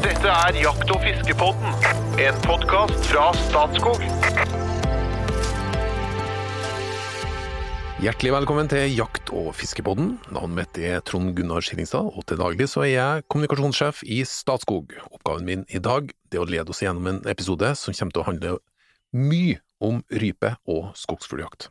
Dette er Jakt- og fiskepodden, en podkast fra Statskog. Hjertelig velkommen til Jakt- og fiskepodden. Navnet mitt er Trond Gunnar Skillingstad, og til daglig så er jeg kommunikasjonssjef i Statskog. Oppgaven min i dag er å lede oss gjennom en episode som kommer til å handle mye om rype og skogsfugljakt.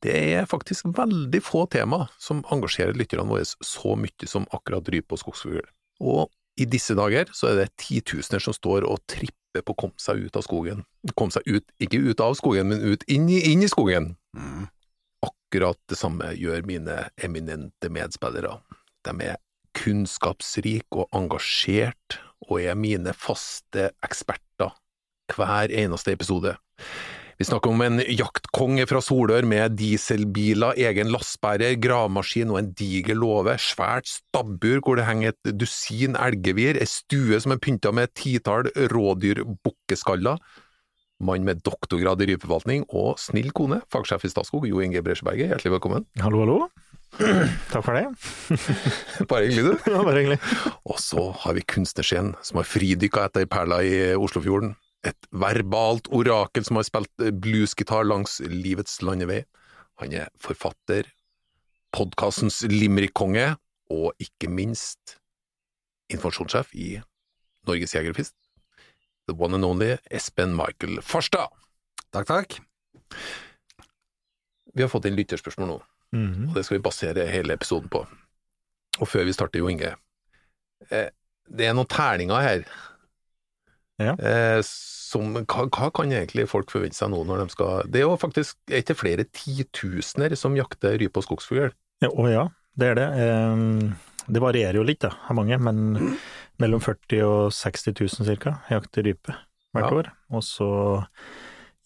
Det er faktisk veldig få tema som engasjerer lytterne våre så mye som akkurat rype og skogsfugl. Og i disse dager så er det titusener som står og tripper på å komme seg ut av skogen. Komme seg ut, ikke ut av skogen, men ut inn i, inn i skogen. Akkurat det samme gjør mine eminente medspillere. De er kunnskapsrike og engasjert, og er mine faste eksperter hver eneste episode. Vi snakker om en jaktkonge fra Solør med dieselbiler, egen lastbærer, gravemaskin og en diger låve, svært stabbur hvor det henger et dusin elgevir, ei stue som er pynta med et titall rådyr-bukkeskaller, mann med doktorgrad i rypeforvaltning og snill kone, fagsjef i Statskog, Jo Inge Bresjeberget, hjertelig velkommen. Hallo, hallo. Takk for det. Bare hyggelig, du. Ja, bare hyggelig. Og så har vi kunstnerscenen som har fridykka etter perla i Oslofjorden. Et verbalt orakel som har spilt bluesgitar langs livets landevei. Han er forfatter, podkastens limerick-konge, og ikke minst informasjonssjef i Norges Jeger. The one and only Espen Michael Farstad. Takk, takk. Vi har fått inn lytterspørsmål nå, Mhm. og det skal vi basere hele episoden på. Og før vi starter, Jo Inge, eh, det er noen terninger her. Ja. Eh, som, hva, hva kan egentlig folk forvente seg nå når de skal Det er jo faktisk er ikke flere titusener som jakter rype og skogsfugl. Ja, å ja, det er det. Eh, Det varierer jo litt, da, av mange, men mellom 40 og 60 000 cirka jakter rype hvert Ja. år. Og så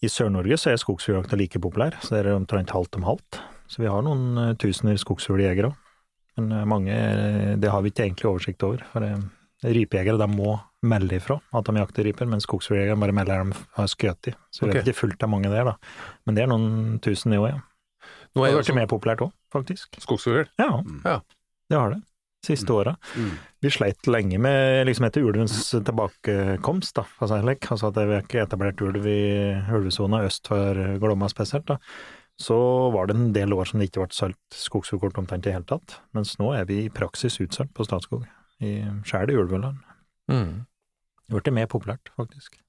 i Sør-Norge så er skogsfugljakta like populær, så det er omtrent halvt om halvt. Så vi har noen eh, tusener skogsfugljegere òg. Men eh, mange, det har vi ikke egentlig oversikt over. For rypejegere de må melde ifra at de jakter ryper, mens skogsfugljegeren bare melder de har skutt i. Så vi Ok. vet ikke fullt av mange der, da. Men det er noen tusen i år, ja. Nå Det er har det blitt mer populært òg, faktisk. skogsfugl. Ja, Ja. det har det. Siste åra. Mm. Vi sleit lenge med liksom etter ulvens tilbakekomst, da, altså. Altså at vi har ikke etablert ulv i ulvesona øst for Glomma spesielt, da. Så var det en del år som det ikke ble solgt skogsfuglkort omtrent i det hele tatt. Mens nå er vi i praksis utsolgt på Statskog, i sjæl i ulveland. Mm. Det ble mer populært, faktisk.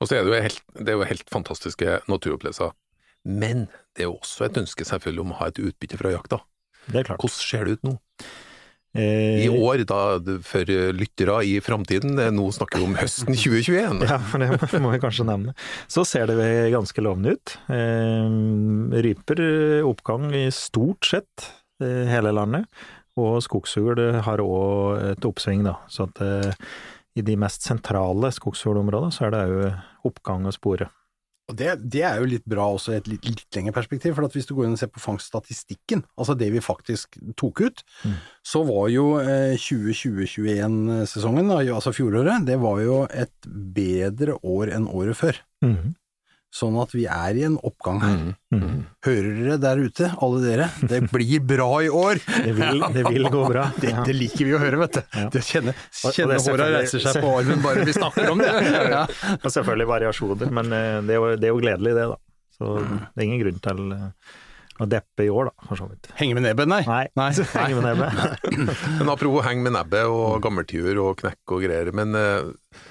Og så er det jo helt, det er jo helt fantastiske naturopplevelser. Men det er jo også et ønske selvfølgelig om å ha et utbytte fra jakta. Det er klart. Hvordan ser det ut nå? Eh, I år, da, for lyttere i framtiden, nå snakker vi om høsten 2021. Ja, for det må vi kanskje nevne. Så ser det ganske lovende ut. Eh, ryper eh, oppgang i stort sett hele landet, og skogsfugl har òg et oppsving, da. Så at i de mest sentrale skogsfuglområdene så er det òg oppgang å spore. Og det, det er jo litt bra også i et litt, litt lengre perspektiv, for hvis du går inn og ser på fangststatistikken, altså det vi faktisk tok ut, Mm. så var jo eh, 2020-2021-sesongen, altså fjoråret, det var jo et bedre år enn året før. Sånn at vi er i en oppgang her. Mm. mm. Hører dere der ute, alle dere? Det blir bra i år! Det vil, det vil gå bra. Det, det liker vi å høre, vet du. Ja. Det kjenner, kjenner er håra reiser seg på armen bare vi snakker om det. Ja. Og selvfølgelig variasjoner, men eh, det er, jo, det er jo gledelig det, da. Så det er ingen grunn til eh, å deppe i år, da, for så vidt. Henge med nebbet, nei. Nei, Nei. henge med nebbet. Men apropos henge med nebbet og gammeltiur og knekk og greier, men eh,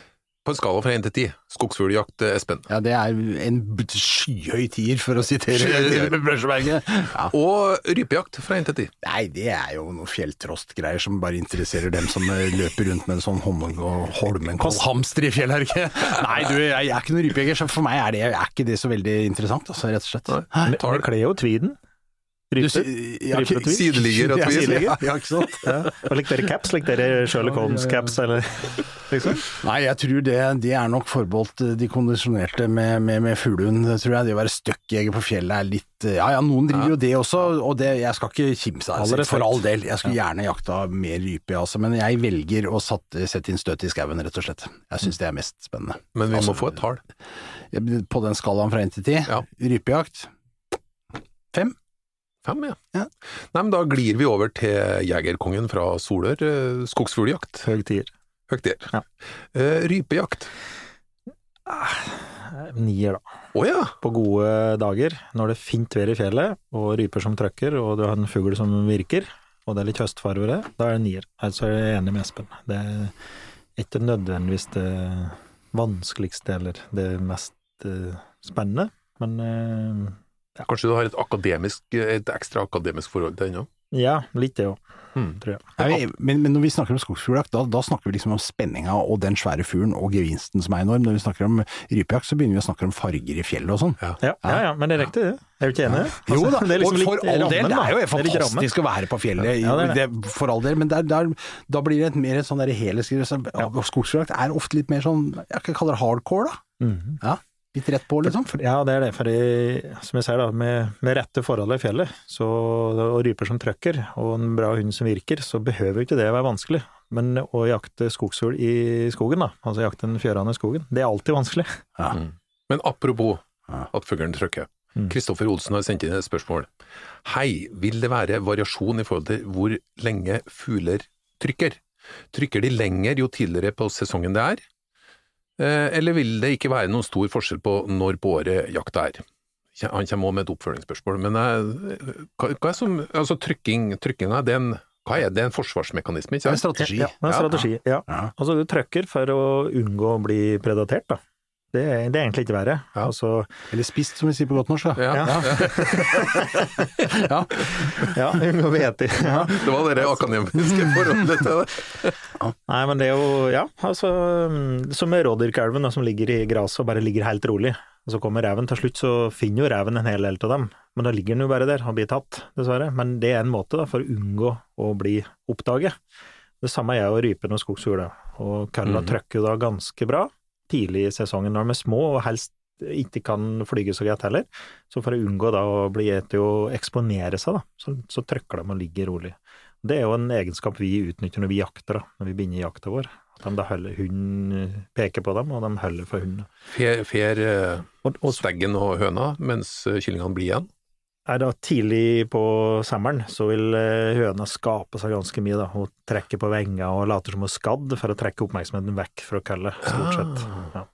på en skala fra én til ti, skogsfugljakt, eh, Espen. Ja, det er en skyhøy tier, for å sitere Brøsjeberget. Ja. Og rypejakt fra én til ti. Nei, det er jo noe fjelltrostgreier som bare interesserer dem som eh, løper rundt med en sånn Holmenkoll- hamster i ikke? Nei, du, jeg er ikke noen rypejeger, så for meg er, det, er ikke det så veldig interessant, altså, rett og slett. Men det kler jo tviden. Du, Rype. si- ja, og tweed. Ja, Ja, ikke sant? Ja. Og lik dere caps, Likte dere Sherlock Holmes-caps, eller liksom? Nei, jeg tror det, det er nok forbeholdt eh, de kondisjonerte med, med, med fuglehund, tror jeg. Det å være støkkjeger på fjellet er litt eh, Ja ja, noen driver jo det også, og det, jeg skal ikke kimse av det, for all del. Jeg skulle gjerne jakta mer rype, altså, men jeg velger å sette inn støtet i skauen, rett og slett. Jeg syns det er mest spennende. Men vi må Altså, få et tall. På den skalaen fra 1 til 10, Ja. rypejakt. Fem, ja. Ja. Nei, men da glir vi over til jegerkongen fra Solør, eh, skogsfugljakt. Høgtier. Høgtier. Ja. Uh, rypejakt. Nier, da. Oh, ja! På gode dager, når det er fint vær i fjellet, og ryper som trøkker, og du har en fugl som virker, og det er litt høstfarvere, det, da er det nier. Altså er jeg enig med Espen. Det er ikke nødvendigvis det vanskeligste eller det mest eh, spennende, men Kanskje du har et, akademisk, et ekstra akademisk forhold til den òg? ja, litt det òg, mm. tror jeg. Nei, men, men når vi snakker om skogsfugljakt, da, da snakker vi liksom om spenninga og den svære fuglen og gevinsten som er enorm. Når vi snakker om rypejakt, så begynner vi å snakke om farger i fjellet og sånn. Ja. Ja, ja, ja, men det er riktig det. Er du ikke enig? Jo Altså, da, det er liksom og for all del, rammen, det er jo Det er fantastisk å være på fjellet, Ja, det det. det, for all del, men der, der, da blir det et mer et sånn helhetsgreie. Skogsfugljakt er ofte litt mer sånn, jeg kan kalle det hardcore, da. Mm. Ja, litt rett på, liksom. For- Ja, det er det. For som jeg sier, da, med, med rette forhold i fjellet, så, og ryper som trøkker, og en bra hund som virker, så behøver jo ikke det å være vanskelig. Men å jakte skogsfugl i skogen, da, altså jakte den fjørane i skogen, det er alltid vanskelig. Ja. Men apropos Ja. at fuglen trøkker, Mm. Kristoffer Olsen har sendt inn et spørsmål. Hei, vil det være variasjon i forhold til hvor lenge fugler trykker? Trykker de lenger jo tidligere på sesongen det er? Eh, Eller vil det ikke være noen stor forskjell på når på året jakta er? Han kommer også med et oppfølgingsspørsmål, men eh, hva, hva er som, altså trykking, trykkinga, det er en, hva er det? Er en forsvarsmekanisme, Det er en strategi. Ja, det er en strategi. Ja. Ja. Altså, du trøkker for å unngå å bli predatert, da. Det er, det er egentlig ikke verre. Ja. Altså, Eller spist, som vi sier på godt norsk. Da. Ja, Ja. ja. Ja. unngå hvete. Ja. Det var det akademiske forholdet til det. Nei, men det er jo, ja, altså mm, Som med rådyrkalven som ligger i gresset og bare ligger helt rolig. Og så kommer reven til slutt, så finner jo reven en hel del av dem. Men da ligger den jo bare der og blir tatt, dessverre. Men det er en måte da, for å unngå å bli oppdaget. Det samme er jo rypen og skogsfugl. Og Carla mm. trykker jo da ganske bra tidlig i sesongen når de er små og helst ikke kan flyge så greit heller. Så for å unngå da å bli til å eksponere seg, da, så, så trykker de og ligger rolig. Det er jo en egenskap vi utnytter når vi jakter, da, når vi begynner jakta vår. At de da holder hunden peker på dem, og de holder for hunden. Fer, fer eh, steggen og høna mens eh, kyllingene blir igjen? Er da tidlig på sommeren, så vil eh, høna skape seg ganske mye, da. Hun trekker på venga og later som hun er skadd for å trekke oppmerksomheten vekk fra kølle, stort sett. Ja.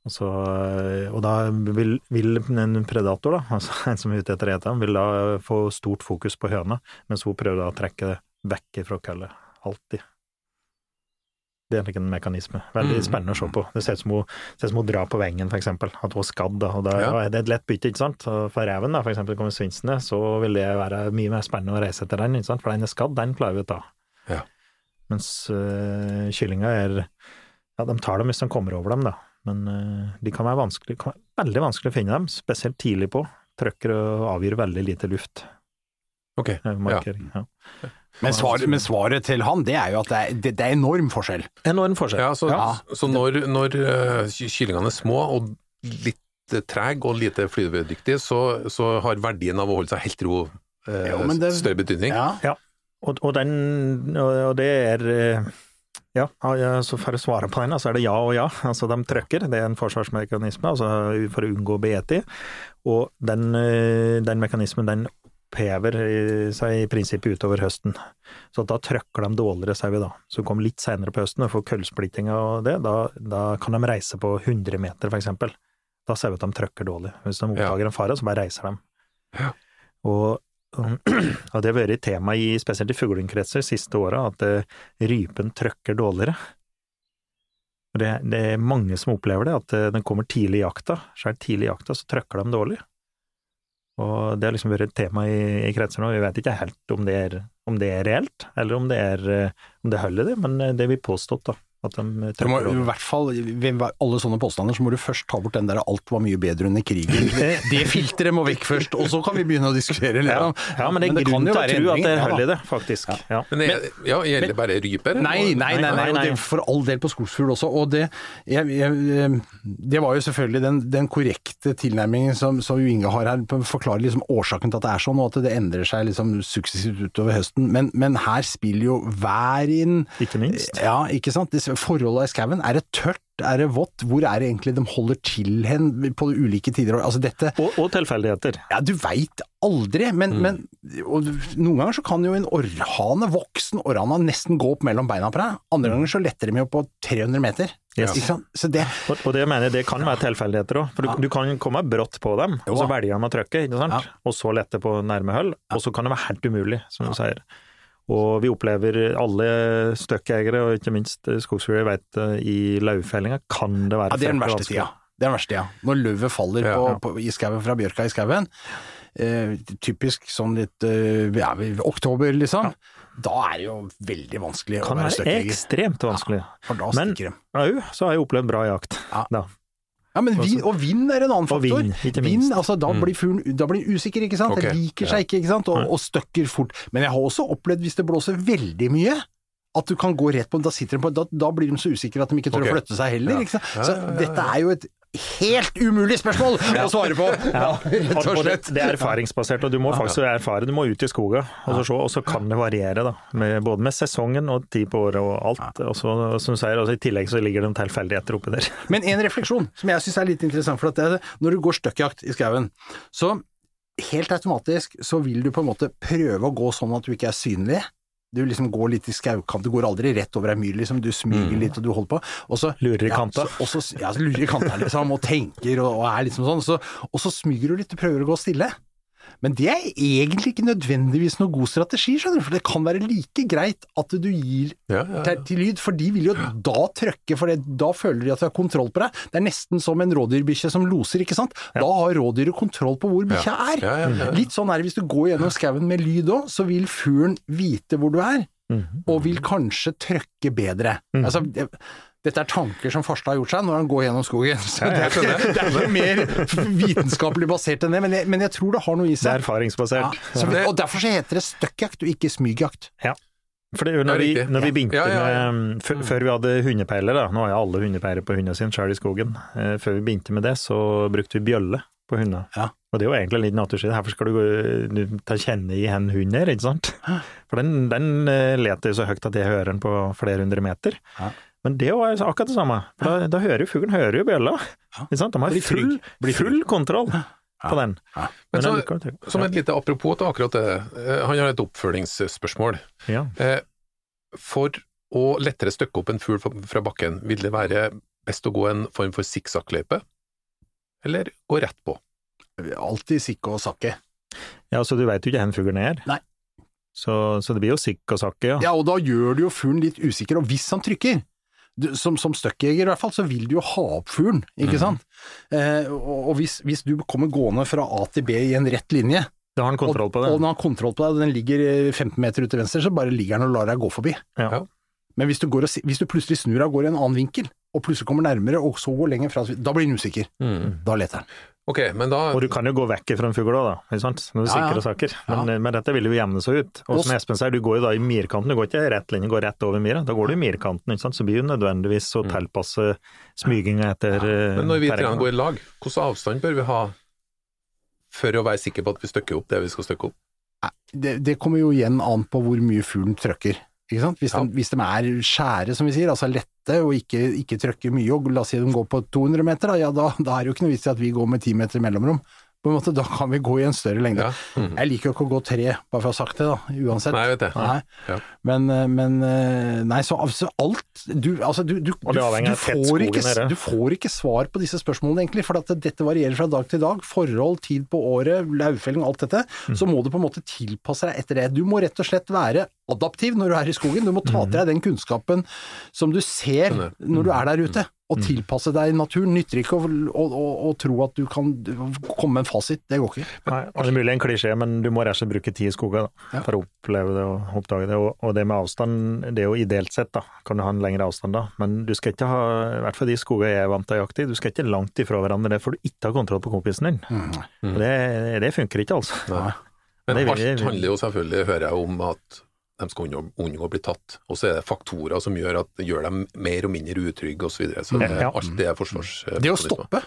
Og, så, eh, og da vil, vil en predator, da, altså en som er ute etter å ete vil da få stort fokus på høna, mens hun prøver da å trekke det vekk fra kølle. Alltid. Det er en mekanisme. Veldig Mhm. spennende å se på. Det ser ut som hun, ser ut som hun drar på vengen, eksempel. At hun er skadd. Og da Ja. er det et lett bytte, ikke sant. For reven, f.eks. kommer svinsene, så vil det være mye mer spennende å reise etter den, ikke sant. For den er skadd, den klarer vi å ta. Ja. Mens øh, kyllinga er Ja, de tar dem hvis de kommer over dem, da. Men øh, de kan være vanskelig, kan være veldig vanskelig å finne dem, spesielt tidlig på. Trøkker og avgir veldig lite luft. Ok, eh, ja. Ja. Men, svaret, men svaret til han, det er jo at det er, det, det er enorm forskjell. Enorm forskjell. Ja, så, Ja. så når, når eh, kyllingene er små og litt eh, treg og lite flyvedyktige, så, så har verdien av å holde seg helt ro eh, Jo, det- større betydning. Ja. Og, og den Og det er eh, Ja, altså for å svare på den, så er det ja og ja. Altså, de trykker, det er en forsvarsmekanisme altså for å unngå BT. Og den, den mekanismen, den opphever seg i prinsippet utover høsten. Så da trøkker de dårligere sau, da. Så kom litt senere på høsten og får køllsplitting og det, da, da kan de reise på 100 meter, for eksempel. Da ser vi at de trøkker dårlig. Hvis de oppdager en fare, så bare reiser de. Ja. Og og det har vært et tema i spesielt i fuglekretser siste åra, at uh, rypen trøkker dårligere. Det, det er mange som opplever det, at uh, den kommer tidlig i jakta. Så det tidlig i jakta, så trøkker de dårlig. Og det har liksom vært et tema i, i kretser nå. Vi vet ikke helt om det er, om det er reelt, eller om det, er, eh, om det holder det, men eh, det blir påstått, da. At de Du må i hvert fall, ved alle sånne påstander, så må du først ta bort den der 'alt var mye bedre under krigen'. Det, det filteret må vekk først, og så kan vi begynne å diskutere. Ja, om- ja, men det er kan jo være tro at det er hull i det, faktisk. Ja. Men, men, ja, gjelder det bare ryper? Nei, nei, nei, nei, Nei, det, for all del på skogsfugl også. Og det, jeg, jeg, det var jo selvfølgelig den, den korrekte tilnærmingen som, som jo Inge har her, forklarer forklare liksom årsaken til at det er sånn, og at det endrer seg liksom suksessivt utover høsten. Men, men her spiller jo vær inn. Ikke minst. Ja, ikke sant. Det, forholdet i skauen? Er det tørt, er det vått? Hvor er det egentlig de holder til hen på de ulike tider? Altså dette Og, og tilfeldigheter. Ja, du veit aldri, men, Mm. men noen ganger så kan jo en orrhane, voksen orrhane, nesten gå opp mellom beina på deg. Andre ganger så letter de jo på 300 meter. Yes. Ikke sant? Så det Og, og det mener jeg det kan være tilfeldigheter òg. For du, du kan komme brått på dem, og så velger de å trykke? Ja. og så lette på nærme hull. Og så kan det være helt umulig, som du sier. Og vi opplever alle støkkjegere, og ikke minst skogsfugler, vet eh, i lauvfellinga kan det være Ja, det er den verste tida. Det er den verste tida. Når løvet faller Ja, på, ja. På, i skauen fra bjørka i skauen, eh, typisk sånn litt eh, ja, oktober liksom, da er det jo veldig vanskelig Kan å være være støkkjeger. ekstremt vanskelig. For da Men-. Au, så har jeg opplevd bra jakt. Ja. Da. Ja, men vin, og vind er en annen faktor. Vin, minst. altså, da Mm. blir fuglen da blir den usikker, ikke sant. Okay. Den liker seg ikke, ikke sant, og, og støkker fort. Men jeg har også opplevd, hvis det blåser veldig mye, at du kan gå rett på Da sitter den på Da, da blir de så usikre at de ikke tør okay. å flytte seg heller, Ja. Så dette er jo et helt umulig spørsmål å svare på! Ja, rett Og, slett. det er erfaringsbasert, og du må faktisk erfare. Du må ut i skogen og så se, og så kan det variere, da. Med, både med sesongen og tid på året og alt. Og så, som du sier, altså, I tillegg så ligger det noen tilfeldigheter oppi der. Men en refleksjon som jeg syns er litt interessant, for det, når du går støkkjakt i skauen, så helt automatisk så vil du på en måte prøve å gå sånn at du ikke er synlig. Du liksom går litt i skaukant, du går aldri rett over ei myr, liksom. Du smyger litt og du holder på. Og så, Lurer i ja, kanta. så- og så, ja, så lurer i kanta, liksom, og tenker og, og er liksom sånn. Så, og så smyger du litt, du prøver å gå stille. Men det er egentlig ikke nødvendigvis noe god strategi, skjønner du, for det kan være like greit at du gir Ja, ja, til, til lyd, for de vil jo da trøkke, for det, da føler de at de har kontroll på deg. Det er nesten som en rådyrbikkje som loser, ikke sant. Da har rådyret kontroll på hvor bikkja er. Litt sånn er det hvis du går gjennom skauen med lyd òg, så vil fuglen vite hvor du er, Mhm. og vil kanskje trøkke bedre. Altså, det, dette er tanker som Farstad har gjort seg når han går gjennom skogen. Så det, er, det er ikke mer vitenskapelig basert enn det, men jeg, men jeg tror det har noe i seg. Det er erfaringsbasert. Ja, så, og derfor så heter det støkkjakt og ikke smygjakt. For det er jo når, Ja, vi, når vi begynte Ja, ja, ja. med før, før vi hadde hundepeiler, da, nå har jo alle hundepeiler på hundene sine sjøl i skogen, eh, før vi begynte med det, så brukte vi bjølle på hunder. Ja. Og det er jo egentlig litt naturlig, hvorfor skal du, gå- du ta kjenne i en hund her, ikke sant? For den, den eh, leter jo så høyt at jeg hører den på flere hundre meter. Ja. Men det er jo akkurat det samme, for da, da hører jo fuglen hører jo bjella. De har full, full kontroll på den. Men Men så, den som et lite apropos til akkurat det, eh, han har et oppfølgingsspørsmål. ja. Eh, For å lettere støkke opp en fugl fra- bakken, vil det være best å gå en form for sikksakkløype, eller gå rett på? Alltid sikke og sakke. ja, så du vet jo ikke hvor fuglen er. Nei. Så, så det blir jo sikk og sakke, ja. Ja, og da gjør du jo fuglen litt usikker, og hvis han trykker du, som, som støkkjeger i hvert fall, så vil du jo ha opp fuglen, ikke sant? Eh, og og hvis, hvis du kommer gående fra A til B i en rett linje, Da har han kontroll på det. og, og når han har kontroll på deg, og den ligger eh, 15 meter ut til venstre, så bare ligger den og lar deg gå forbi. Ja. Ja. Men hvis du, går og, hvis du plutselig snur deg og går i en annen vinkel, og plutselig kommer nærmere, og så går lenger fra, da blir den usikker. Da leter den. Okay, men da Og du kan jo gå vekk fra en fugl òg, da, ikke sant? når du Ja, ja. sikrer saker. Men, men dette vil jo jevne seg ut. Og som Espen sier, du går jo da i mirkanten, du går ikke i rett linje, du går rett over mira. Da går du i mirkanten, ikke sant? så blir jo nødvendigvis å tilpasse smyginga etter ja. Men når vi trenger å går i lag, hvilken avstand bør vi ha for å være sikker på at vi støkker opp det vi skal støkke opp? det, det kommer jo igjen an på hvor mye fuglen trøkker. Hvis, Ja. de, hvis de er skjære, som vi sier, altså lette og ikke, ikke trøkker mye, og la oss si de går på 200 meter, da, ja, da, da er det jo ikke noe vits i at vi går med 10 meter mellomrom. På en måte, Da kan vi gå i en større lengde. Ja. Mhm. Jeg liker jo ikke å gå tre, bare for å ha sagt det, da, uansett. Nei, jeg vet det. Nei. Ja. Men, eh, men eh, Nei, så altså alt Du, altså, du, du, du, du, får ikke, du får ikke svar på disse spørsmålene, egentlig. For at dette varierer fra dag til dag. Forhold, tid på året, lauvfelling, alt dette. Mm. Så må du på en måte tilpasse deg etter det. Du må rett og slett være adaptiv når du er i skogen. Du må ta Mm. til deg den kunnskapen som du ser når du er der ute. Mm. Og tilpasse deg naturen. Nytter ikke å, å, å, å tro at du kan komme med en fasit. Det går ikke. Nei, det er mulig en klisjé, men du må rett og slett bruke tid i skogen da, Ja. for å oppleve det og oppdage det. Og, og det med avstand, det er jo ideelt sett, da, kan du ha en lengre avstand da, men du skal ikke ha, i hvert fall de skogene jeg er vant til å jakte i, du skal ikke langt ifra hverandre, for du ikke har kontroll på kompisen din. Mm. det, det funker ikke, altså. Nei. Men alt handler jo selvfølgelig, hører jeg, om at de skal unngå, unngå å bli tatt. Og så er det faktorer som gjør at gjør dem mer og mindre utrygge osv. Så, videre. så det, Ja. alt det er forsvars... Det å stoppe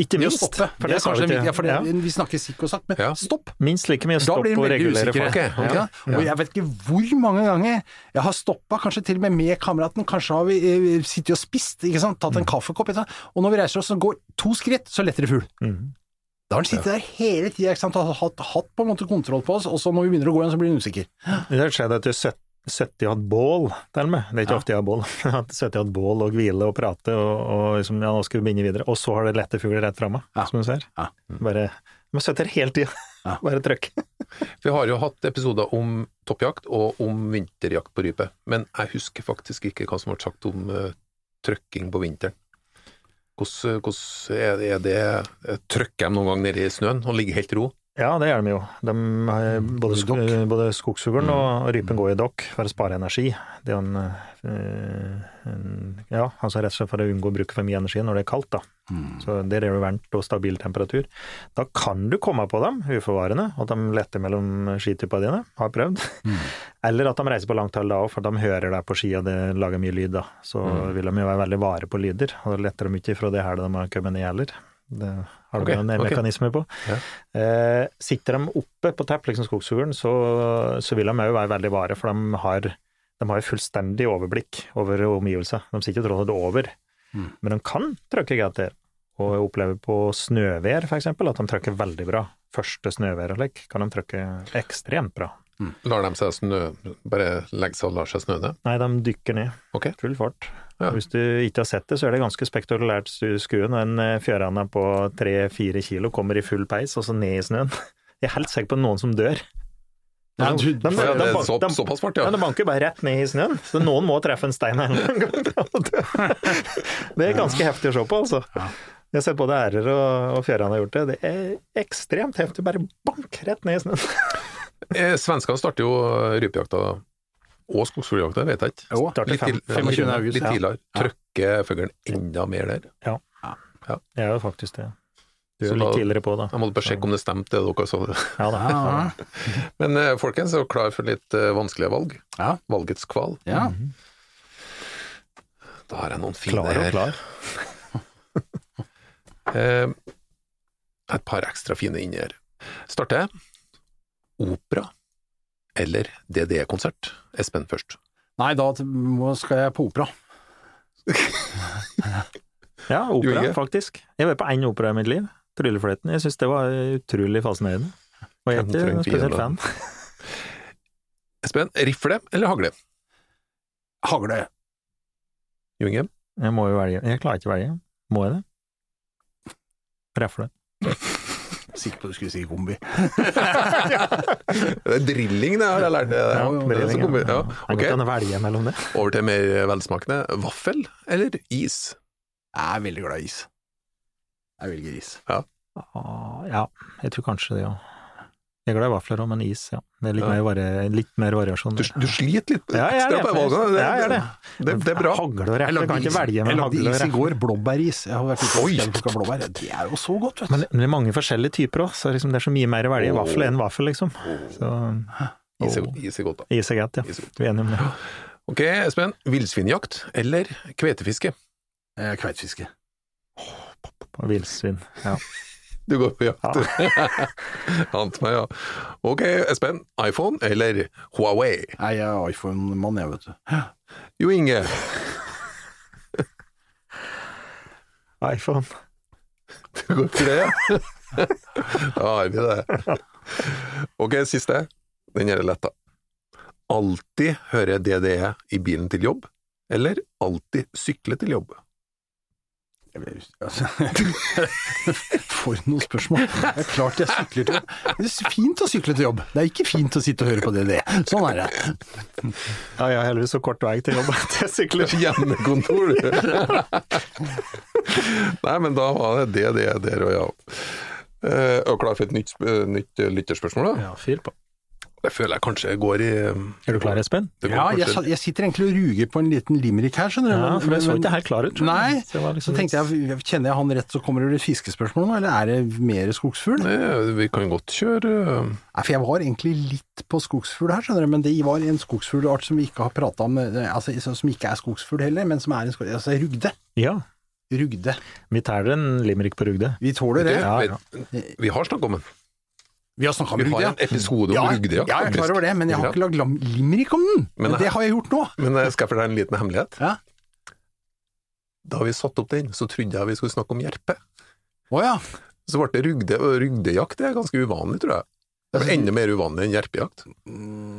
Ikke Det å minst. stoppe. For det det er kanskje vi ja, for det, Ja. Vi snakker sikk og sakk, men Ja. stopp! Minst like mye stopp og regulere folk. Okay. Og jeg vet ikke hvor mange ganger jeg har stoppa, kanskje til og med med kameraten, kanskje har vi eh, sittet og spist, ikke sant, tatt en kaffekopp, ikke sant? og når vi reiser oss og går to skritt, så letter det fugl. Mhm. Da har han sittet der hele tida og hatt, hatt på en måte kontroll på oss, og så når vi begynner å gå igjen, så blir han usikker. Det har skjedd søtt- sittet og hatt bål, til og med. Det er ikke Ja. ofte jeg har bål. At du sittet og hatt bål og hvile og prate, og, og liksom, ja, nå skal vi begynne videre. Og så har det lette fugler rett framme, Ja. som du ser. Ja. Bare De sitter hele tida. Ja. Bare trykk. Vi har jo hatt episoder om toppjakt og om vinterjakt på rype, men jeg husker faktisk ikke hva som ble sagt om uh, trykking på vinteren. Hvordan, hvordan er det, eh, Trykker de noen gang nede i snøen og ligger helt ro? Ja, det gjør de jo. De, både, sk både skogsfuglen og rypen går i dokk for å spare energi. Det er en, eh, en Ja, altså rett og slett for å unngå å bruke for mye energi når det er kaldt, da. Så der er det varmt og stabil temperatur. Da kan du komme på dem uforvarende, at de letter mellom skituppene dine, har prøvd. Eller at de reiser på langt hold da òg, for de hører deg på ski og det lager mye lyd da. Så vil de jo være veldig vare på lyder, og da letter de ikke fra det her de har kommet ned heller. Det har du okay, noen okay. mekanismer på. Ja. Eh, sitter de oppe på tepp, liksom skogsfuglen, så, så vil de òg være veldig vare, for de har, de har fullstendig overblikk over omgivelser. De sitter tross alt over, men de kan trykke GTR. Og jeg opplever på snøvær, eksempel, at de trykker veldig bra. Første snøvær og slik kan de trykke ekstremt bra. Lar de seg snø, bare legge seg og lar seg snø ned? Nei, de dykker ned. Ok. Full fart. Ja. Hvis du ikke har sett det, så er det ganske spektakulært skue når en eh, fjørane på tre-fire kilo kommer i full peis, og så ned i snøen. Jeg er helt sikker på noen som dør. Ja, du- de- de, de- så, de- såpass fart, Ja, ja. det banker bare rett ned i snøen, så noen må treffe en stein en gang. Det er ganske heftig å se på, altså. Jeg har sett både ærer og, og fjørene har gjort det. Det er ekstremt heftig, bare bank rett ned i snøen. Eh, Svenskene starter jo rypejakta og skogsfugljakta, vet jeg ikke. Jo, Litt, til, fem- 25. august, litt ja. tidligere. Trykker fuglen enda mer der. ja, det er jo faktisk det. Du er Så litt tidligere på, da. Jeg måtte bare sjekke om det stemte, det dere sa. Ja. Ja, Ja, ja. Men eh, folkens, er klar for litt eh, vanskelige valg? Ja. Valgets kval. ja. Da har jeg noen fine Klar og klar. her. et par ekstra fine inni her. Starter jeg. Opera eller DDE-konsert? Espen først. Nei, da skal jeg på opera. Ja, opera, faktisk. Jeg var på én opera i mitt liv, Tryllefløyten. Jeg syns det var utrolig fascinerende. Og jeg er ikke spesielt fan. Espen, rifle eller hagle? Hagle. Jo Inge? Jeg må jo velge. Jeg klarer ikke å velge. Må jeg det? Refle. Sikker på du skulle si kombi. Det er drilling, det har jeg lært. Det, Ja, det, blir er Kombi, ja. Okay. Kan velge mellom det. over til mer velsmakende. Vaffel eller is? Jeg er veldig glad i is. Jeg velger is. Ah, Ja, jeg tror kanskje det, ja. Jeg er glad i vafler òg, men is, ja. Det er litt, Ja. mer, vari litt mer variasjon. Du, du sliter litt Ja, jeg ekstra på valgene. Det, jeg er det. det, det er bra. Hagle og Jeg kan ikke velge jeg mellom lagde Jeg lagde is i går, blåbæris. Jeg har vært ute og blåbær. Det er jo så godt, vet du. Men det er mange forskjellige typer òg, så liksom det er så mye mer å velge. Vaffel enn vaffel, liksom. Så Is er, is er godt, da. is er greit, ja. Du er enig Vi er enige om det. Ok, Espen. Villsvinjakt eller kvetefiske? Eh, kveitefiske. Oh, villsvin. Ja. Du går på jakt, du. Ant meg, ja. Ok, Espen. iPhone eller Huawei? Nei, jeg er iPhone-mann, jeg, vet du. Jo Inge. iPhone. Du går for det, ja? Da har vi det. Ok, siste. Den er lett, da. Alltid høre DDE i bilen til jobb, eller alltid sykle til jobb? Altså, For noen spørsmål. Det er klart jeg sykler til jobb. Det er fint å sykle til jobb. Det er ikke fint å sitte og høre på det, det. Sånn er det. Ja, jeg har heldigvis så kort vei til jobb at jeg sykler. Hjemmekontor, du. Nei, men da var det det der og ja. Eh, Er du klar for et nytt, nytt lytterspørsmål, da? Ja, fyr på. Det føler jeg kanskje går i Er du klar, Espen? Ja, jeg, jeg sitter egentlig og ruger på en liten limerick her, skjønner du. Ja, for det så ikke helt klar ut. tror jeg. Nei, Så liksom så tenkte jeg, kjenner jeg han rett, så kommer det et fiskespørsmål nå, eller er det mer skogsfugl? Nei, Eh, Vi kan godt kjøre Nei, for jeg var egentlig litt på skogsfugl her, skjønner du, men det var en skogsfuglart som vi ikke har prata om, eh, altså som ikke er skogsfugl heller, men som er en skogsfugl, Altså rugde. Ja. Rugde. Vi tæler en limerick på Rugde. Vi tåler det. Ja, ja. Vi, Vi har snakk om den. Vi har snakka om Vi har en episode om ja, Rugde, ja, jeg er klar over det, men jeg har ikke lagd limerick om den. Men Men det har jeg gjort nå. Men jeg skal fortelle en liten hemmelighet. Ja. Da vi satte opp den, så trodde jeg vi skulle snakke om jerpe. Oh, ja. Så ble det rugde, og rugdejakt det er ganske uvanlig, tror jeg. Det er enda mer uvanlig enn jerpejakt.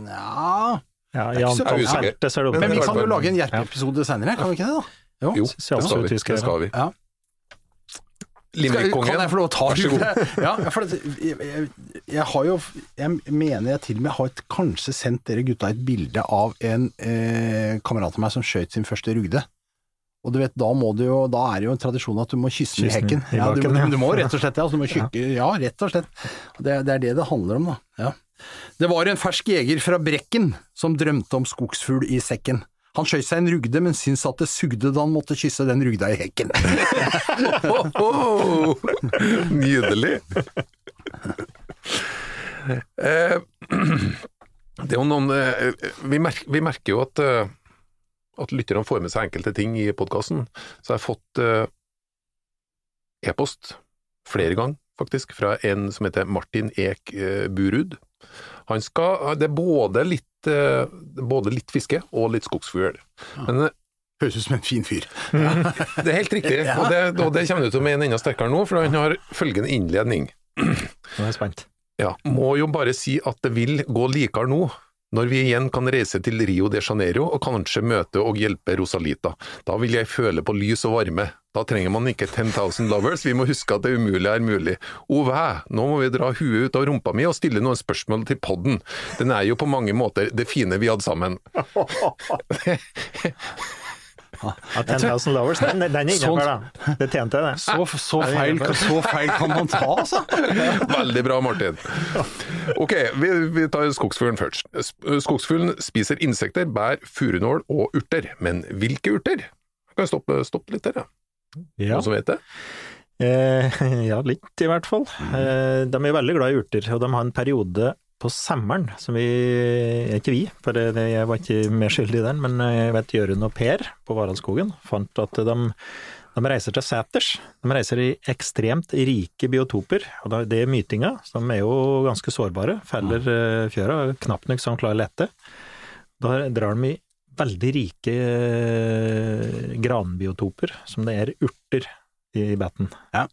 Ja. Ja, I antall Men vi kan jo lage en jerpeepisode seinere, kan vi ikke det? da? Jo. Jo, det skal vi Det skal vi. Ja. Limerick-kongen. kan jeg få lov å ta Vær så god. Ja, for det, jeg, jeg, jeg har jo Jeg mener jeg til og med har et, kanskje sendt dere gutta et bilde av en eh, kamerat av meg som skjøt sin første rugde. Og du vet, da, må du jo, da er det jo en tradisjon at du må kysse den i hekken. i Ja, du, du, du må rett og slett det. Altså, du må kykke, ja, rett og slett. Det, det er det det handler om, da. Ja. Det var en fersk jeger fra Brekken som drømte om skogsfugl i sekken. Han skjøt seg en rugde, men syntes at det sugde da han måtte kysse den rugda i hekken. Nydelig! Eh, det er jo noen eh, vi, merker, vi merker jo at, eh, at lytterne får med seg enkelte ting i podkasten. Så jeg har fått e-post flere ganger, faktisk, fra en som heter Martin Ek Burud. Han skal Det er både litt, eh, både litt fiske og litt skogsfugl. Men eh, Høres ut som en fin fyr. det er helt riktig, og, det, og det kommer du til å mene enda sterkere nå, for han har følgende innledning. Nå er jeg spent. Ja, må jo bare si at det vil gå likere nå, når vi igjen kan reise til Rio de Janeiro og kanskje møte og hjelpe Rosalita. Da vil jeg føle på lys og varme. Da trenger man ikke 10,000 lovers, vi må huske at det umulige er mulig. Ove, nå må vi dra huet ut av rumpa mi og stille noen spørsmål til podden. Den er jo på mange måter det fine vi hadde sammen. 10,000 lovers, den, den er Sånn. innafor, da. Det tjente jeg, det. Så, så, feil, så feil kan man ta, altså. Veldig bra, Martin. Ok, vi, vi tar skogsfuglen først. Skogsfuglen spiser insekter, bær, furunål og urter. Men hvilke urter? Jeg kan stoppe, stoppe litt der, ja. Ja. Noen som vet det? Eh, ja, litt i hvert fall. Eh, de er veldig glad i urter, og de har en periode på sommeren som vi Ikke vi, for jeg var ikke medskyldig i den, men jeg vet Jørund og Per på Varaldskogen fant at de, de reiser til seters. De reiser i ekstremt rike biotoper, og det er mytinga, som er jo ganske sårbare. Feller eh, fjøra, knapt nok de klarer lette. Da drar de i veldig rike eh, granbiotoper, som det er urter i batten. Ja.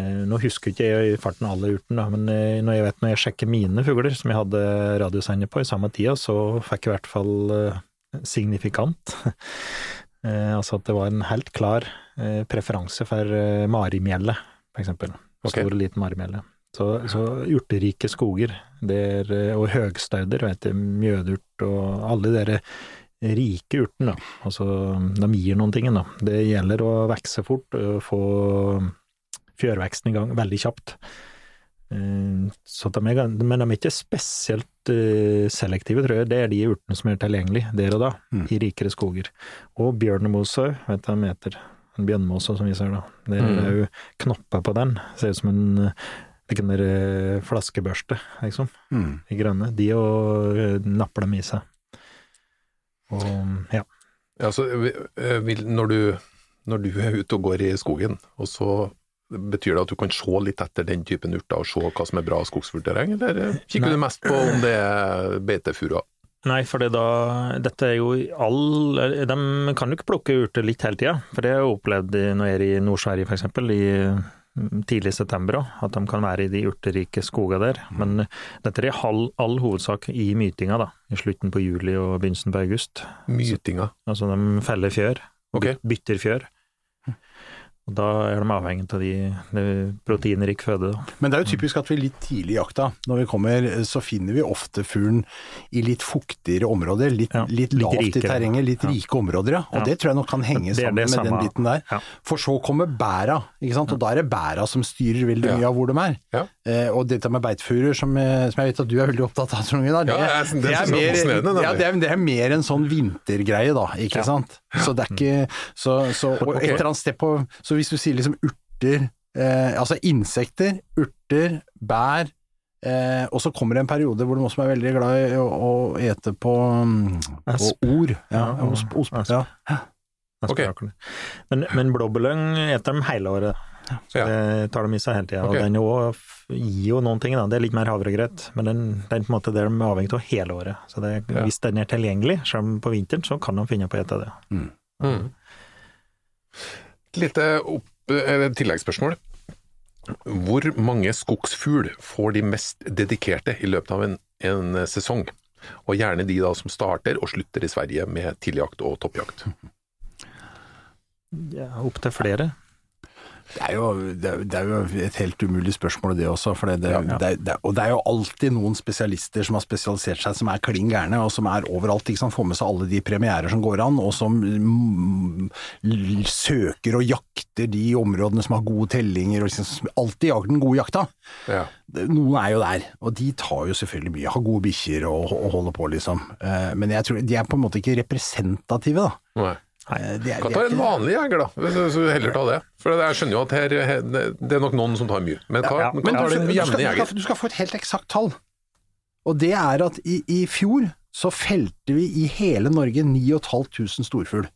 Eh, Nå husker ikke jeg i farten alle urten, da, men eh, når jeg vet når jeg sjekker mine fugler, som jeg hadde radiosender på i samme tida, så fikk jeg i hvert fall eh, signifikant. Altså at det var en helt klar preferanse for marimjelle, for eksempel. Stor og liten marimjelle. Så, så urterike skoger, er, eh, og høgstauder, vet du, mjødurt og alle de der rike urtene. Altså, de gir noen ting, da. Det gjelder å vokse fort, få fjørveksten i gang veldig kjapt. Eh, Så de er, men de er ikke spesielt eh, selektive, tror jeg. Det er de urtene som er tilgjengelige der og da, Mm. i rikere skoger. Og bjørnemose, vet du hva de heter. En bjørnemose, som vi ser da. Det er Mm. jo knopper på den. Ser ut som en eh, hvilken der flaskebørste, liksom. Mm. I grønne. De og napper dem i seg. Og ja. Ja, så, vil, når, du, når du er ute og går i skogen, og så betyr det at du kan se litt etter den typen urter og se hva som er bra skogsfuglterreng, eller eh, kikker Nei. du mest på om det er beitefuruer? Nei, for det da, dette er jo all De kan jo ikke plukke urter litt hele tida, for det har jeg opplevd når jeg er i Nord-Sverige f.eks., i mm, tidlig september òg, at de kan være i de urterike skogene der. Men dette er i all, all hovedsak i mytinga, da, i slutten på juli og begynnelsen på august. Mytinga. Altså de feller fjør, Okay. bytter fjør. Og da er de avhengig av de, de proteinrik føde. Da. Men det er jo typisk at vi litt tidlig i jakta, når vi kommer, så finner vi ofte fuglen i litt fuktigere områder, litt, Ja, litt litt lavt i terrenget, litt Ja. rike områder, ja. Og Ja. det tror jeg nok kan henge sammen det med den biten der. Ja. For så kommer bæra, ikke sant, og da er det bæra som styrer veldig Ja. mye av hvor de er. Ja. Eh, og dette med beitfuruer, som, eh, som jeg vet at du er veldig opptatt av, Trond Gunnar, det, Ja, det det, er mer, det, er, er mer en sånn vintergreie, da, ikke Ja. sant. Så det er ikke Så, så og Ok. et eller annet sted på Så hvis du sier liksom urter, eh, altså insekter, urter, bær Eh, og så kommer det en periode hvor de også er veldig glad i å, å ete på, mm, på ord. Ja, Ja, osp, osp, ja. Okay. Men, men blåbærlyng eter de hele året. Så Ja. det tar de i seg hele tida. Okay. Og den også gir jo noen ting, da. Det er litt mer havregrøt, men den, den på en måte, det er de avhengig av hele året. Så det, Ja. hvis den er tilgjengelig, selv om på vinteren, så kan de finne på å spise det. Mm. Et lite opp, eller tilleggsspørsmål. Hvor mange skogsfugl får de mest dedikerte i løpet av en, en sesong? Og gjerne de da som starter og slutter i Sverige med tidligjakt og toppjakt. Ja, Opptil flere. Det er, jo, det, er, det er jo et helt umulig spørsmål det også, for det, det, Ja. det, det, og det er jo alltid noen spesialister som har spesialisert seg som er klin gærne, og som er overalt, ikke sant, får med seg alle de premierer som går an, og som mm, søker og jakter de områdene som har gode tellinger, og liksom, som alltid jager den gode jakta. Ja. Noen er jo der, og de tar jo selvfølgelig mye, har gode bikkjer og, og holder på, liksom. Eh, Men jeg tror de er på en måte ikke representative, da. Nei. Eh, De er, Kan ta en vanlig jeger, da. Hvis du- heller ta det. For jeg skjønner jo at her, her det er nok noen som tar mye. Men hva, Ja, ja. men Men hva du, du, skal, du, skal, du skal få et helt eksakt tall. Og det er at i, i fjor så felte vi i hele Norge 9500 storfugl.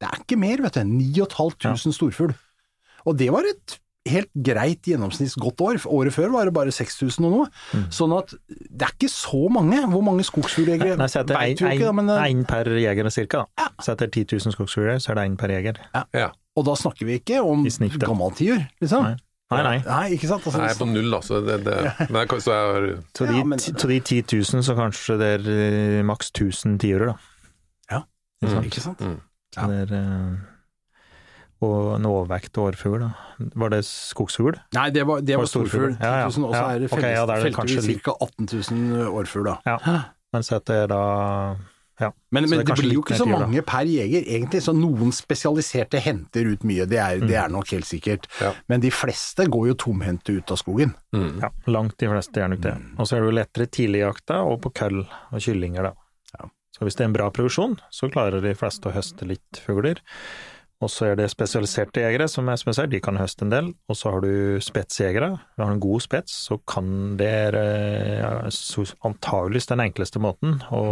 Det er ikke mer, vet du. 9500 storfugl. Og det var et helt greit gjennomsnitts godt år. Året før var det bare 6000 og noe. Mm. Sånn at det er ikke så mange. Hvor mange skogsfugljegere Nei, så etter Nei, vi jo ikke, men én per jeger cirka. Ja. Så etter 10 000 skogsfugler, så er det én per jeger. Ja. Og da snakker vi ikke om gammaltider, liksom. Nei. Nei, nei. Nei, ikke sant? Altså, er på null, altså. Så det, det, men jeg, så jeg har Så de, Ja, men- så de 10 000, så kanskje det er eh, maks 1000 tiurer, da. Ja. Ikke sant? Ikke sant? Mm. Så det er, eh, og en overvekt årfugl. Var det skogsfugl? Nei, det var, det Var var storfugl. storfugl. Ja, ja. og så er det ok, felles, ja, det kanskje ca. 18 000 årfugl, da. Ja. Mens at det er da Ja. Men, men det det, blir jo ikke så mange per jeger, egentlig. Så noen spesialiserte henter ut mye, det er, det er nok helt sikkert. Ja. Men de fleste går jo tomhendte ut av skogen. mm. ja, langt de fleste gjør nok det. Og så er det jo lettere tidligjakta og på køll og kyllinger, da. Ja. Så hvis det er en bra produksjon, så klarer de fleste å høste litt fugler. Og så er det spesialiserte jegere, som er spesielt, de kan høste en del. Og så har du spetsjegere. Har du en god spets, så kan det ja, antageligvis den enkleste måten å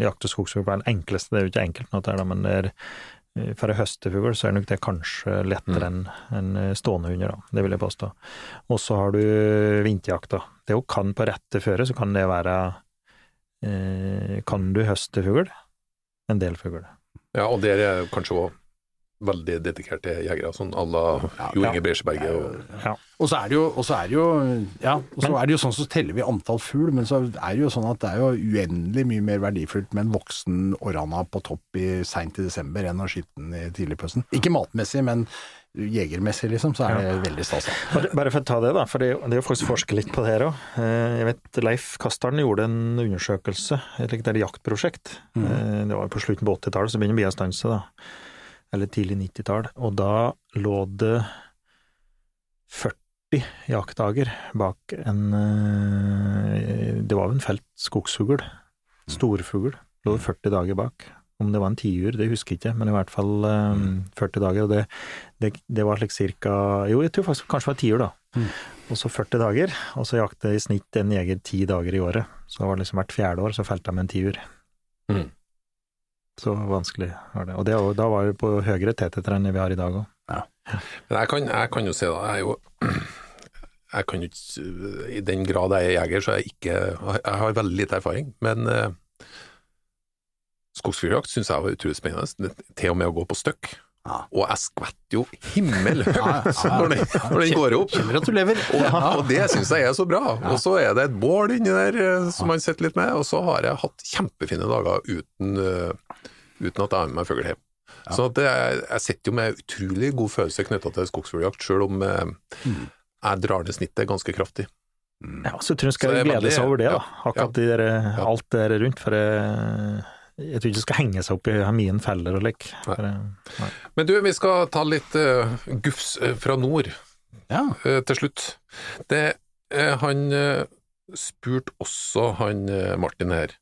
jakte skogsfugl på. Den enkleste, det er jo ikke enkelt, der, men det er eh, for å høste fugl, så er nok det kanskje lettere enn enn eh, stående hunder, da. Det vil jeg påstå. Og så har du vinterjakta. Det hun kan på rette føre, så kan det være eh, Kan du høste fugl? En del fugl. ja, og dere er kanskje òg veldig dedikerte jegere, sånn à la Jo Inge Bresjeberget. Og, Ja. Og så er det jo, og så er det jo ja, og så er det jo sånn så teller vi antall fugl, men så er det jo sånn at det er jo uendelig mye mer verdifullt med en voksen orrhanna på topp i seint i desember enn å skyte den i tidlig på høsten. Ikke matmessig, men jegermessig, liksom, så er det veldig stas. Bare, bare for å ta det, da, for det, er jo- det er jo faktisk forske litt på det her òg. Jeg vet Leif Kastaren gjorde en undersøkelse, et jaktprosjekt. Eh, Det var på slutten på 80-tallet, så begynner vi å stanse, da. Eller tidlig 90-tall. Og da lå det 40 jaktdager bak en eh, Det var jo en felt skogsfugl. Storfugl. Lå det 40 dager bak. Om det var en tiur, det husker jeg ikke, men i hvert fall eh, 40 dager. Og det, det, det var slik cirka Jo, jeg tror faktisk kanskje det var tiur, da. Og så 40 dager, og så jakte i snitt en jeger ti dager i året. Så det var liksom hvert fjerde år så felte de en tiur. Mm. Så vanskelig var det. Og det, da var det på høyere teteter enn vi har i dag òg. Men jeg kan, jeg kan jo si da, jeg er jo jeg kan ikke, I den grad jeg er jeger, så jeg ikke Jeg har veldig lite erfaring, men eh, skogsfugljakt syns jeg var utrolig spennende, til og med å gå på støkk. Ja. Og jeg skvetter jo himmelhøyt Ja, ja, ja. når, når den går opp. Kjenner at du lever. Og, og det syns jeg er så bra. Og så er det et bål inni der eh, som man sitter litt med, og så har jeg hatt kjempefine dager uten, eh, uten at jeg har med meg fugl hjem. Så at det, jeg sitter jo med utrolig god følelse knytta til skogsfugljakt, sjøl om eh, jeg drar ned snittet ganske kraftig. Ja, så tror jeg Så skal glede seg over det, da. ja, Akkurat de der, alt det der rundt. For jeg, jeg tror ikke det skal henge seg opp i mine feller og lik. Nei. Men du, vi skal ta litt uh, gufs eh, fra nord Ja. uh, til slutt. Det, uh, han uh, spurte også han eh, Martin her eh,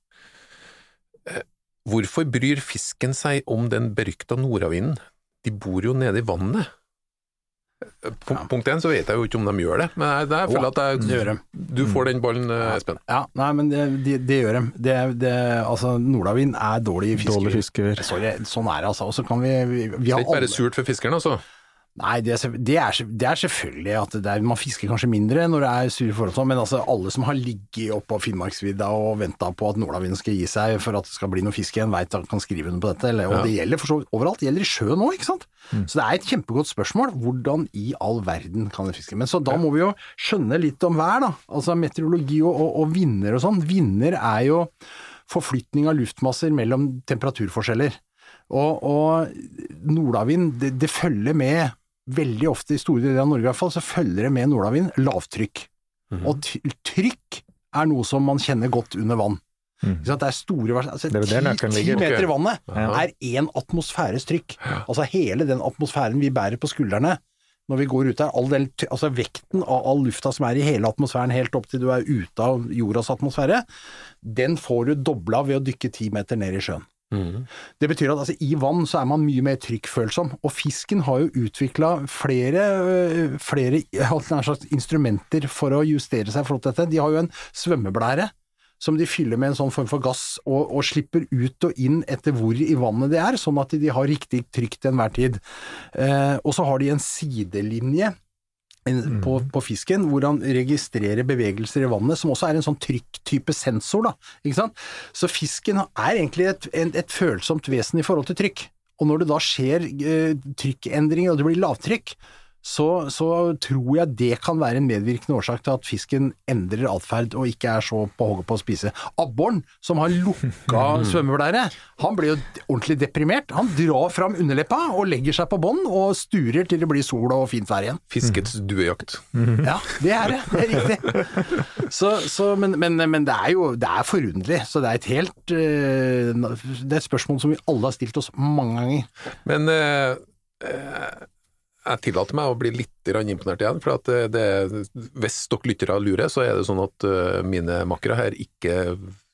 Hvorfor bryr fisken seg om den berykta nordavinden? De bor jo nede i vannet. Punkt, punkt én så vet jeg jo ikke om de gjør det, men jeg, det jeg føler at jeg, det du får den ballen, eh, Espen. Ja, nei, men det, det, det gjør de. Det, det, altså, Nordavind er dårlig fisker. Dårlig fisker. Sorry, sånn er det altså. Og så kan vi, vi, vi Det er ikke bare surt for fiskeren, altså. Nei, det er, det er, det er selvfølgelig at er, man fisker kanskje mindre når det er sure forhold, sånn, men altså alle som har ligget oppå på Finnmarksvidda og venta på at nordavinden skal gi seg for at det skal bli noe fisk igjen, veit at kan skrive under på dette. Eller, og det gjelder for så vidt overalt. Det gjelder i sjøen òg, ikke sant. Så det er et kjempegodt spørsmål. Hvordan i all verden kan en fiske? Men så da må vi jo skjønne litt om vær, da. Altså meteorologi og, og, og vinder og sånn. Vinder er jo forflytning av luftmasser mellom temperaturforskjeller. Og, og nordavind, det, det følger med veldig ofte i store deler av Norge i hvert fall, så følger det med nordavind lavtrykk. Og trykk er noe som man kjenner godt under vann. Mm. Det er store altså, Det er ti- Ti meter i vannet er én atmosfæres trykk. Altså hele den atmosfæren vi bærer på skuldrene når vi går ut der, all den, altså vekten av all lufta som er i hele atmosfæren helt opp til du er ute av jordas atmosfære, den får du dobla ved å dykke ti meter ned i sjøen. Det betyr at altså, i vann så er man mye mer trykkfølsom, og fisken har jo utvikla flere, øh, flere hadde instrumenter for å justere seg forhold til dette. De har jo en svømmeblære som de fyller med en sånn form for gass, og, og slipper ut og inn etter hvor i vannet det er, sånn at de har riktig trykk til enhver tid. Eh, og så har de en sidelinje en- på, på fisken, hvor han registrerer bevegelser i vannet, som også er en sånn trykktype sensor. Da, ikke sant? Så fisken er egentlig et, et, et følsomt vesen i forhold til trykk. Og når det da skjer eh, trykkendringer, og det blir lavtrykk, så, så tror jeg det kan være en medvirkende årsak til at fisken endrer atferd og ikke er så på hogget på å spise. Abboren, som har lukka svømmeblære, han blir jo ordentlig deprimert. Han drar fram underleppa og legger seg på bånn og sturer til det blir sol og fint vær igjen. Fiskets duejakt. Ja, det er det. Det er riktig. Så, så, men, men, men det er jo det er forunderlig. Så det er et helt eh, Det er et spørsmål som vi alle har stilt oss mange ganger. Men eh, eh, jeg tillater meg å bli litt imponert igjen, for at eh, det, hvis dere lyttere lurer, så er det sånn at eh, mine makkere her ikke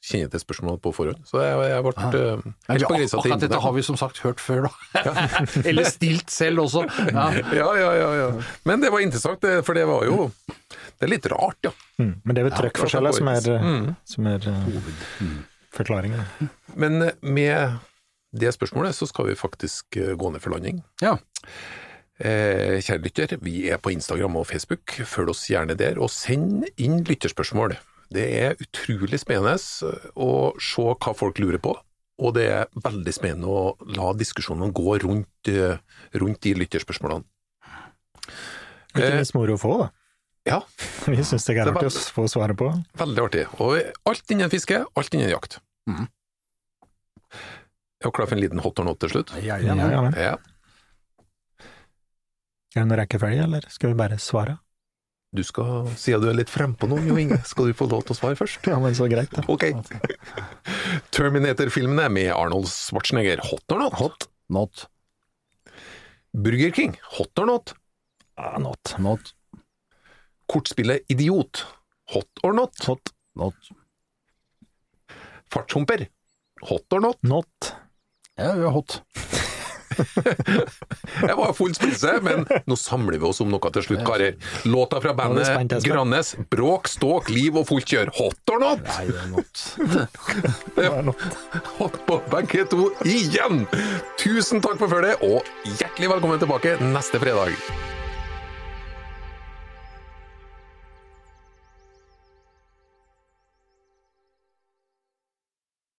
kjenner til spørsmålet på forhånd. Så jeg, jeg ble uh, ja. helt på grisa til akkurat dette har vi som sagt hørt før, da. Eller stilt selv også. Ja. Ja, ja, ja, ja. Men det var interessant, for det var jo Det er litt rart, ja. Mm. Men det er vel trøkkforskjeller som er, Mm. som er eh, forklaringen. Men eh, med det spørsmålet så skal vi faktisk eh, gå ned for landing. ja. Eh, kjære lytter, vi er på Instagram og Facebook. Følg oss gjerne der, og send inn lytterspørsmål. Det er utrolig spennende å se hva folk lurer på, og det er veldig spennende å la diskusjonene gå rundt, eh, rundt de lytterspørsmålene. Ikke Eh, minst moro å få, da. Ja, Vi syns det er Det artig å få svaret på. veldig artig. Og alt innen fiske, alt innen jakt. Jeg Er du klar for en liten hot or not til slutt? Ja, Ja, ja, ja. Ja. Er det noen rekkefølge, eller skal vi bare svare? Du skal, siden du er litt frempå nå, Jo Inge, skal du få lov til å svare først? Ja, men så greit, da. Ok. Terminator-filmene med Arnold Schwarzenegger, hot or not? Hot. Not. Burger King, hot or not? Ah, not. Not. Kortspillet Idiot, hot or not? Hot. Not. Fartshumper, hot or not? Not. Ja, vi er hot. Jeg var full spisse, men nå samler vi oss om noe til slutt, karer. Låta fra bandet Grannes, Bråk, ståk, liv og fullt kjør, hot or not? Nei, det er not. Det not. Hot på begge to igjen! Tusen takk for følget, og hjertelig velkommen tilbake neste fredag.